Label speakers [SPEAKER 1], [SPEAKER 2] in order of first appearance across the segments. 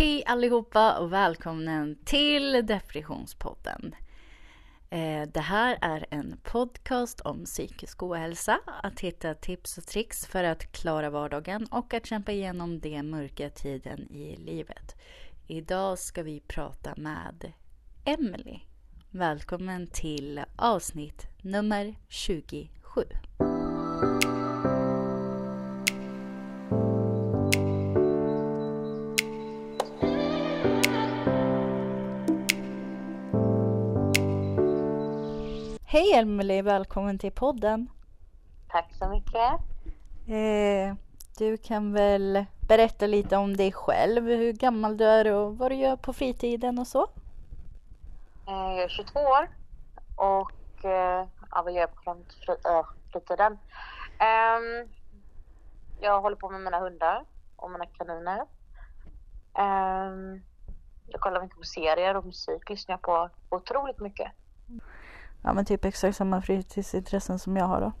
[SPEAKER 1] Hej allihopa och välkommen till Depressionspodden. Eh, det här är en podcast om psykisk ohälsa, att hitta tips och tricks för att klara vardagen och att kämpa igenom den mörka tiden i livet. Idag ska vi prata med Emily. Välkommen till avsnitt nummer 27. Hej Emily, välkommen till podden.
[SPEAKER 2] Tack så mycket.
[SPEAKER 1] Eh, du kan väl berätta lite om dig själv, hur gammal du är och vad du gör på fritiden och så?
[SPEAKER 2] Eh, jag är 22 år och eh, ja, vad gör jag på äh, fritiden? Um, jag håller på med mina hundar och mina kaniner. Um, jag kollar mycket på serier och musik lyssnar jag på otroligt mycket.
[SPEAKER 1] Ja men typ exakt samma fritidsintressen som jag har då.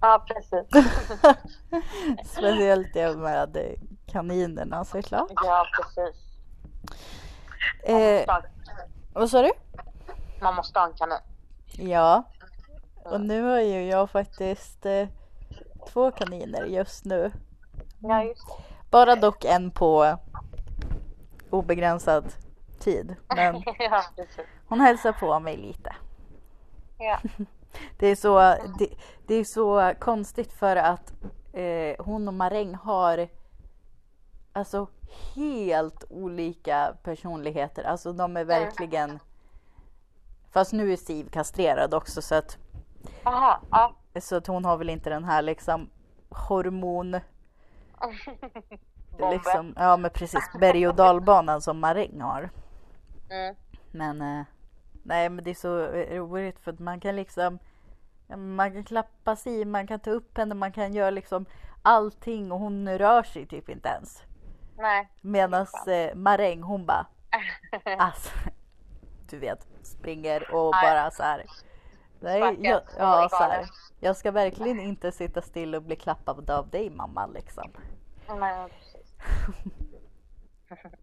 [SPEAKER 2] Ja precis.
[SPEAKER 1] Speciellt det med kaninerna såklart.
[SPEAKER 2] Ja precis.
[SPEAKER 1] Eh, vad sa du?
[SPEAKER 2] Man måste ha en kanin.
[SPEAKER 1] Ja. Och nu har ju jag faktiskt eh, två kaniner just nu.
[SPEAKER 2] Ja just
[SPEAKER 1] Bara dock en på obegränsad tid. Men
[SPEAKER 2] ja
[SPEAKER 1] hon hälsar på mig lite.
[SPEAKER 2] Ja.
[SPEAKER 1] Det är så, det, det är så konstigt för att eh, hon och Maräng har alltså helt olika personligheter. Alltså de är verkligen Fast nu är Siv kastrerad också så att,
[SPEAKER 2] Jaha, ja.
[SPEAKER 1] så att hon har väl inte den här liksom hormon liksom, ja men precis berg och dalbanan som Maräng har.
[SPEAKER 2] Mm.
[SPEAKER 1] Men eh, nej men det är så roligt för att man kan liksom Man kan klappa sig, man kan ta upp henne, man kan göra liksom allting och hon rör sig typ inte ens.
[SPEAKER 2] Nej.
[SPEAKER 1] Medan eh, Maräng hon bara alltså, du vet springer och
[SPEAKER 2] ja.
[SPEAKER 1] bara så här. Nej, jag, ja, så här. Jag ska verkligen inte sitta still och bli klappad av dig mamma liksom.
[SPEAKER 2] Nej precis.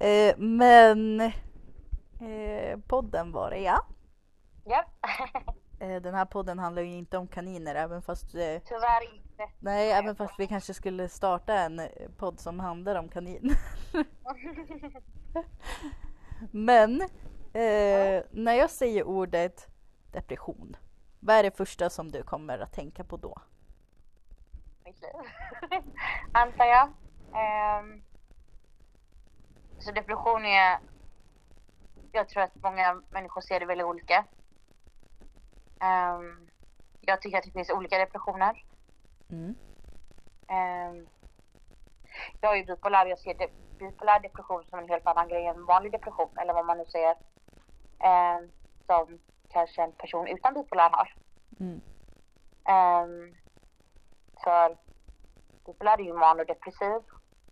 [SPEAKER 1] Eh, men eh, podden var det ja.
[SPEAKER 2] Ja.
[SPEAKER 1] Eh, Den här podden handlar ju inte om kaniner även fast eh,
[SPEAKER 2] Tyvärr inte.
[SPEAKER 1] Nej, även fast vi kanske skulle starta en eh, podd som handlar om kanin. Men eh, när jag säger ordet depression, vad är det första som du kommer att tänka på då?
[SPEAKER 2] mitt liv. Antar jag. Ehm, så depression är... Jag tror att många människor ser det väldigt olika. Ehm, jag tycker att det finns olika depressioner.
[SPEAKER 1] Mm.
[SPEAKER 2] Ehm, jag är ju bipolär. Jag ser de, bipolär depression som en helt annan grej än vanlig depression. Eller vad man nu säger. Ehm, som kanske en person utan bipolär har.
[SPEAKER 1] Mm.
[SPEAKER 2] Um, för bipolär är ju manodepressiv.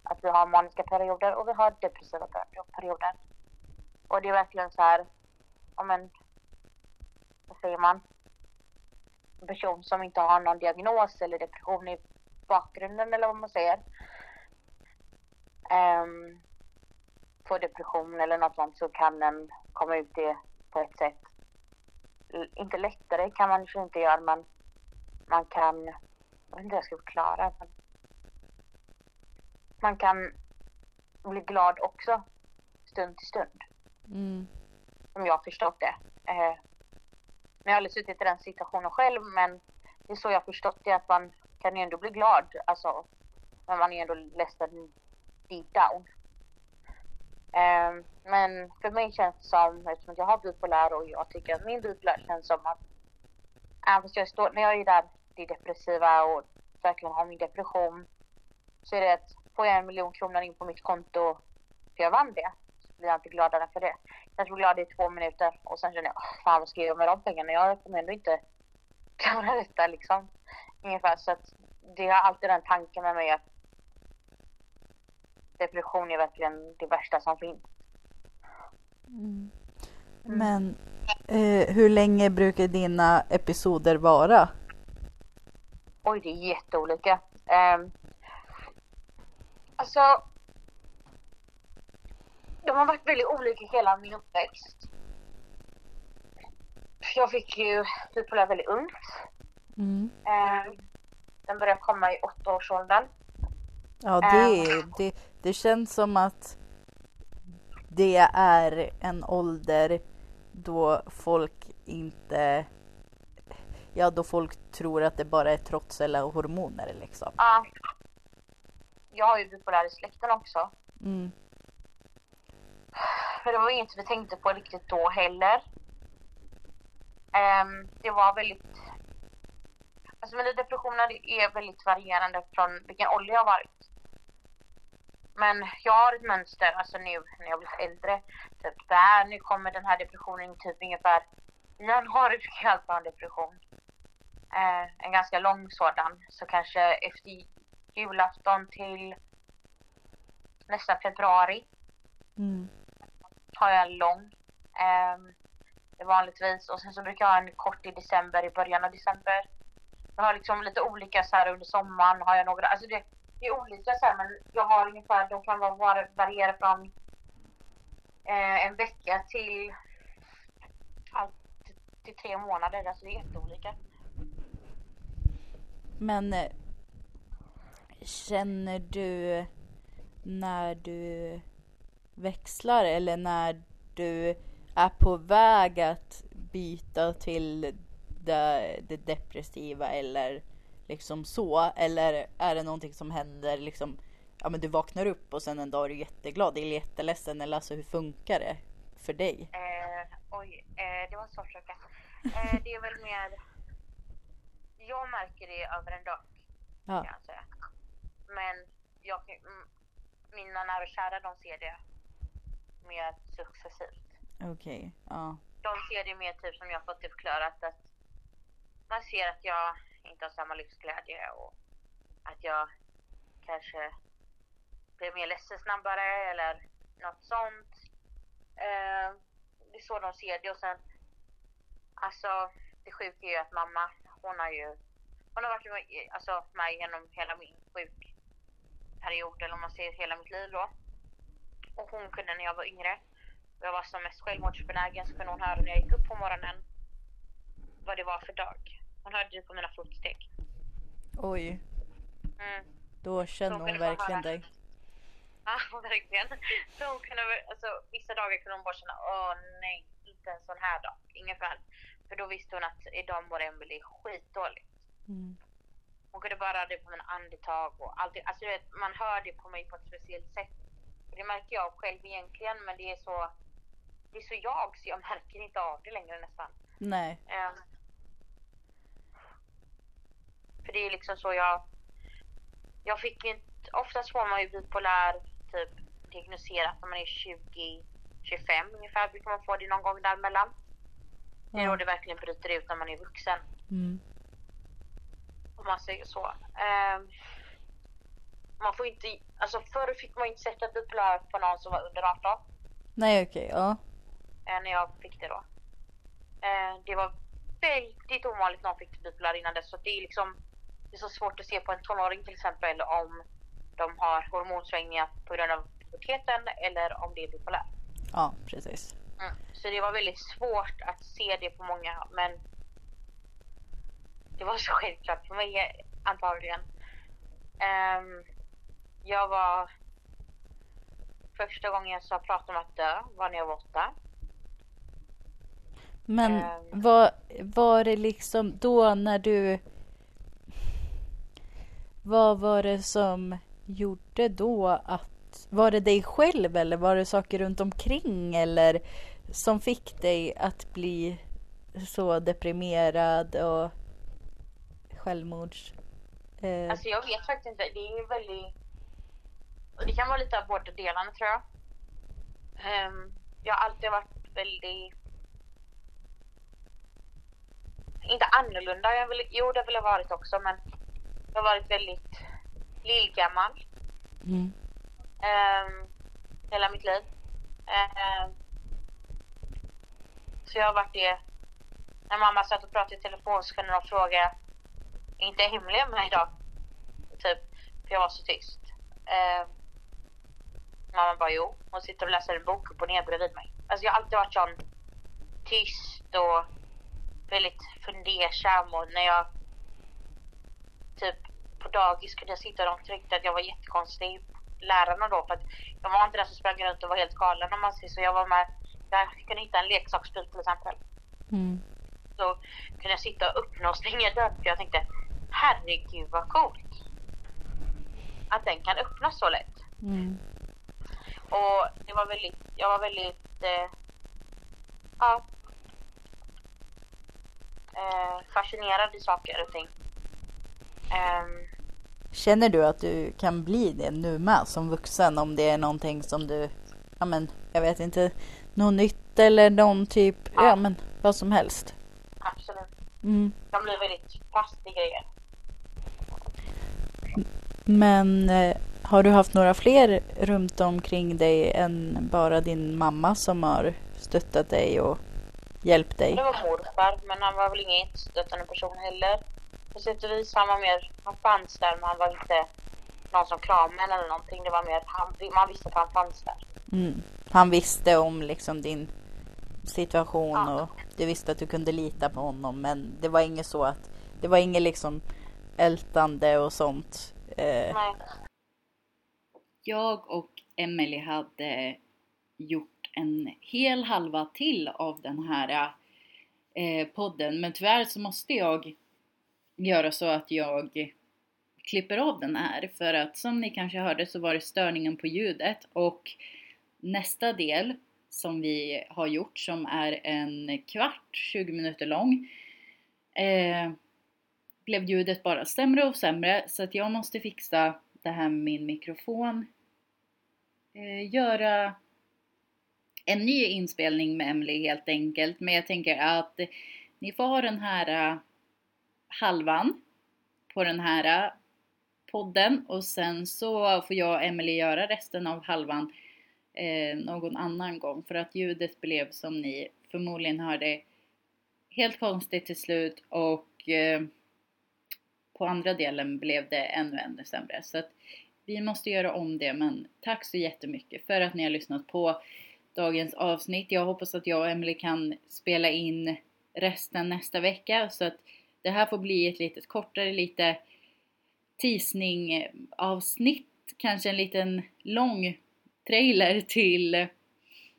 [SPEAKER 2] Att vi har maniska perioder och vi har depressiva per- perioder. Och det är verkligen så här, om en, vad säger man? En person som inte har någon diagnos eller depression i bakgrunden eller vad man säger. Um, får depression eller något sånt så kan den komma ut det på ett sätt. Inte lättare kan man ju inte göra men man kan, jag vet inte hur jag ska förklara. Men man kan bli glad också stund till stund.
[SPEAKER 1] Mm.
[SPEAKER 2] Som jag har förstått det. Eh, men jag har aldrig suttit i den situationen själv men det är så jag har förstått det att man kan ju ändå bli glad. Alltså, men man är ju ändå ledsen deep down. Eh, men för mig känns det som, eftersom jag har bipolär och jag tycker att min bipolär känns som att även fast jag står, när jag är där det depressiva och verkligen har min depression så är det att får jag en miljon kronor in på mitt konto för jag vann det blir jag inte gladare för det. Jag blir glad i två minuter och sen känner jag, "Åh, fan vad ska jag göra med de pengarna? Jag kommer ändå inte klara detta liksom. Ungefär så att det har alltid den tanken med mig att depression är verkligen det värsta som finns.
[SPEAKER 1] Mm. Men eh, hur länge brukar dina episoder vara?
[SPEAKER 2] Oj, det är jätteolika. Um, alltså, de har varit väldigt olika hela min uppväxt. Jag fick ju bipolär väldigt ungt.
[SPEAKER 1] Mm.
[SPEAKER 2] Eh, den började komma i åttaårsåldern.
[SPEAKER 1] Ja, det, det, det känns som att det är en ålder då folk inte... Ja, då folk tror att det bara är trots eller hormoner liksom.
[SPEAKER 2] Ja. Jag har ju bipolär i släkten också.
[SPEAKER 1] Mm.
[SPEAKER 2] För det var inget vi tänkte på riktigt då heller. Um, det var väldigt... Alltså mina depressioner är väldigt varierande från vilken ålder jag har varit. Men jag har ett mönster, alltså nu när jag blir äldre. Typ där, nu kommer den här depressionen typ ungefär i januari fick jag alltid ha en depression. Eh, en ganska lång sådan. Så kanske efter julafton till nästa februari
[SPEAKER 1] Mm
[SPEAKER 2] har jag en lång. eh, vanligtvis. Och sen så brukar jag ha en kort i december, i början av december. Jag har liksom lite olika så här under sommaren har jag några, alltså det, det är olika så här, men jag har ungefär, de kan vara, variera från eh, en vecka till allt till tre månader, alltså det är jätteolika.
[SPEAKER 1] Men eh, känner du när du växlar eller när du är på väg att byta till det, det depressiva eller liksom så? Eller är det någonting som händer liksom, ja men du vaknar upp och sen en dag är du jätteglad eller jätteledsen eller alltså hur funkar det för dig?
[SPEAKER 2] Eh, oj, eh, det var en svår fråga. Eh, det är väl mer... Jag märker det över en dag,
[SPEAKER 1] Ja.
[SPEAKER 2] kan jag säga. Men jag, mina nära och kära, de ser det mer successivt.
[SPEAKER 1] Okej, ja.
[SPEAKER 2] De ser det mer typ som jag fått det förklarat att man ser att jag inte har samma livsglädje och att jag kanske blir mer ledsen snabbare eller något sånt. Eh, det är så de ser det och sen alltså det sjuka är ju att mamma hon har ju hon har varit med, alltså, med genom hela min sjukperiod eller om man säger hela mitt liv då. Och hon kunde när jag var yngre och jag var som mest självmordsbenägen så kunde hon höra när jag gick upp på morgonen vad det var för dag. Hon hörde det på mina fotsteg.
[SPEAKER 1] Oj,
[SPEAKER 2] Mm.
[SPEAKER 1] då känner hon
[SPEAKER 2] man
[SPEAKER 1] verkligen dig.
[SPEAKER 2] Ja, verkligen. Så hon kunde, alltså, vissa dagar kunde hon bara känna, åh nej, inte en sån här dag. Ungefär. För då visste hon att idag mår Emelie skitdåligt.
[SPEAKER 1] Mm.
[SPEAKER 2] Hon kunde bara höra det på mina andetag och allt det. Alltså du vet, man hör det på mig på ett speciellt sätt. Det märker jag själv egentligen, men det är så, det är så jag så jag märker inte av det längre nästan.
[SPEAKER 1] Nej,
[SPEAKER 2] Ehm, för det är liksom så jag... Jag fick inte... Oftast får man ju bipolär typ diagnoserat när man är 20, 25 ungefär. Brukar man få det någon gång däremellan. Det är då det verkligen bryter ut när man är vuxen.
[SPEAKER 1] mm.
[SPEAKER 2] Om man säger så. Ehm, man får inte... Alltså förr fick man inte sätta bipolär på någon som var under 18.
[SPEAKER 1] nej okej, ja.
[SPEAKER 2] eh, när jag fick det då. Eh, det var väldigt ovanligt någon fick bipolär innan dess. Så det är liksom det är så svårt att se på en tonåring till exempel om de har hormonsvängningar på grund av puberteten eller om det är bipolär.
[SPEAKER 1] Ja, precis.
[SPEAKER 2] Mm. Så det var väldigt svårt att se det på många men det var så självklart för mig antagligen. Ehm, jag var första gången jag sa prata om att dö var när jag var åtta.
[SPEAKER 1] Men
[SPEAKER 2] Ehm.
[SPEAKER 1] var, var det liksom då när du... Vad var det som gjorde då att... Var det dig själv eller var det saker runt omkring eller som fick dig att bli så deprimerad och självmords... Eh,
[SPEAKER 2] Alltså jag vet faktiskt inte. Det är väldigt... och Det kan vara lite av båda delarna tror jag. Ehm, jag har alltid varit väldigt... Inte annorlunda. Jag vill, jo, det har jag varit också men jag har varit väldigt lillgammal
[SPEAKER 1] mm,
[SPEAKER 2] ehm, hela mitt liv. Ehm, så jag har varit det. När mamma satt och pratade i telefon så kunde de fråga, inte hemliga med mig idag? Typ, för jag var så tyst. Ehm, Mamma bara jo. Hon sitter och läser en bok upp och ner bredvid mig. Alltså jag har alltid varit sån tyst och väldigt fundersam och när jag typ på dagis kunde jag sitta och de tyckte att jag var jättekonstig lärarna då för att jag var inte den som sprang runt och var helt galen om man säger så. Jag var med, jag kunde hitta en leksaksbil till exempel.
[SPEAKER 1] Mm.
[SPEAKER 2] Så kunde jag sitta och öppna och stänga dörren för jag tänkte herregud vad coolt. Att den kan öppnas så lätt.
[SPEAKER 1] Mm.
[SPEAKER 2] Och det var väldigt, jag var väldigt, eh, ja, eh, fascinerad i saker och ting. Ehm,
[SPEAKER 1] Känner du att du kan bli det nu med som vuxen om det är någonting som du, ja men jag vet inte, något nytt eller någon typ, ja,
[SPEAKER 2] Ja.
[SPEAKER 1] men vad som helst.
[SPEAKER 2] absolut.
[SPEAKER 1] Mm.
[SPEAKER 2] Jag blir väldigt fast i grejer.
[SPEAKER 1] Men eh, har du haft några fler runt omkring dig än bara din mamma som har stöttat dig och hjälpt dig?
[SPEAKER 2] Det var morfar, men han var väl ingen jättestöttande person heller. På sätt och vis, han var mer, han fanns där men han var inte någon som kramade eller någonting. Det var mer, han, man visste att han fanns där.
[SPEAKER 1] Mm. Han visste om liksom din situation
[SPEAKER 2] Ja.
[SPEAKER 1] och du visste att du kunde lita på honom men det var inget så att det var inget liksom ältande och sånt. Eh,
[SPEAKER 2] Nej
[SPEAKER 1] jag och Emily hade gjort en hel halva till av den här eh, podden. Men tyvärr så måste jag göra så att jag klipper av den här. För att som ni kanske hörde så var det störningen på ljudet. Och nästa del som vi har gjort som är en kvart, 20 minuter lång. Eh, blev ljudet bara sämre och sämre så att jag måste fixa det här med min mikrofon. Eh, göra en ny inspelning med Emily helt enkelt. Men jag tänker att ni får ha den här eh, halvan på den här eh, podden och sen så får jag och Emily göra resten av halvan eh, någon annan gång för att ljudet blev som ni förmodligen hörde helt konstigt till slut och eh, på andra delen blev det ännu, ännu sämre. Så att vi måste göra om det men tack så jättemycket för att ni har lyssnat på dagens avsnitt. Jag hoppas att jag och Emily kan spela in resten nästa vecka så att det här får bli ett litet kortare, lite teasning avsnitt. Kanske en liten lång trailer till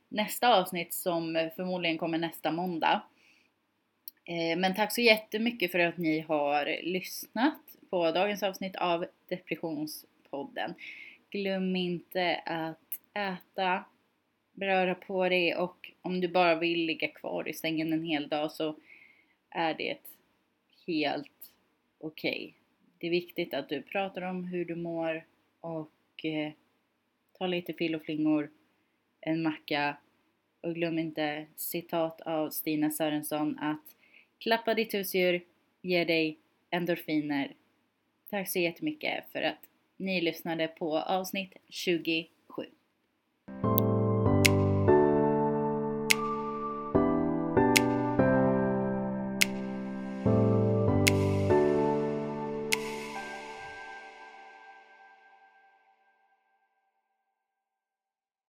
[SPEAKER 1] nästa avsnitt som förmodligen kommer nästa måndag. Eh, men tack så jättemycket för att ni har lyssnat på dagens avsnitt av depressions podden. Glöm inte att äta, röra på dig och om du bara vill ligga kvar i sängen en hel dag så är det helt okej. Det är viktigt att du pratar om hur du mår och eh, ta lite flingor, en macka och glöm inte citat av Stina Sörensson att klappa ditt husdjur ger dig endorfiner. Tack så jättemycket för att ni lyssnade på avsnitt 20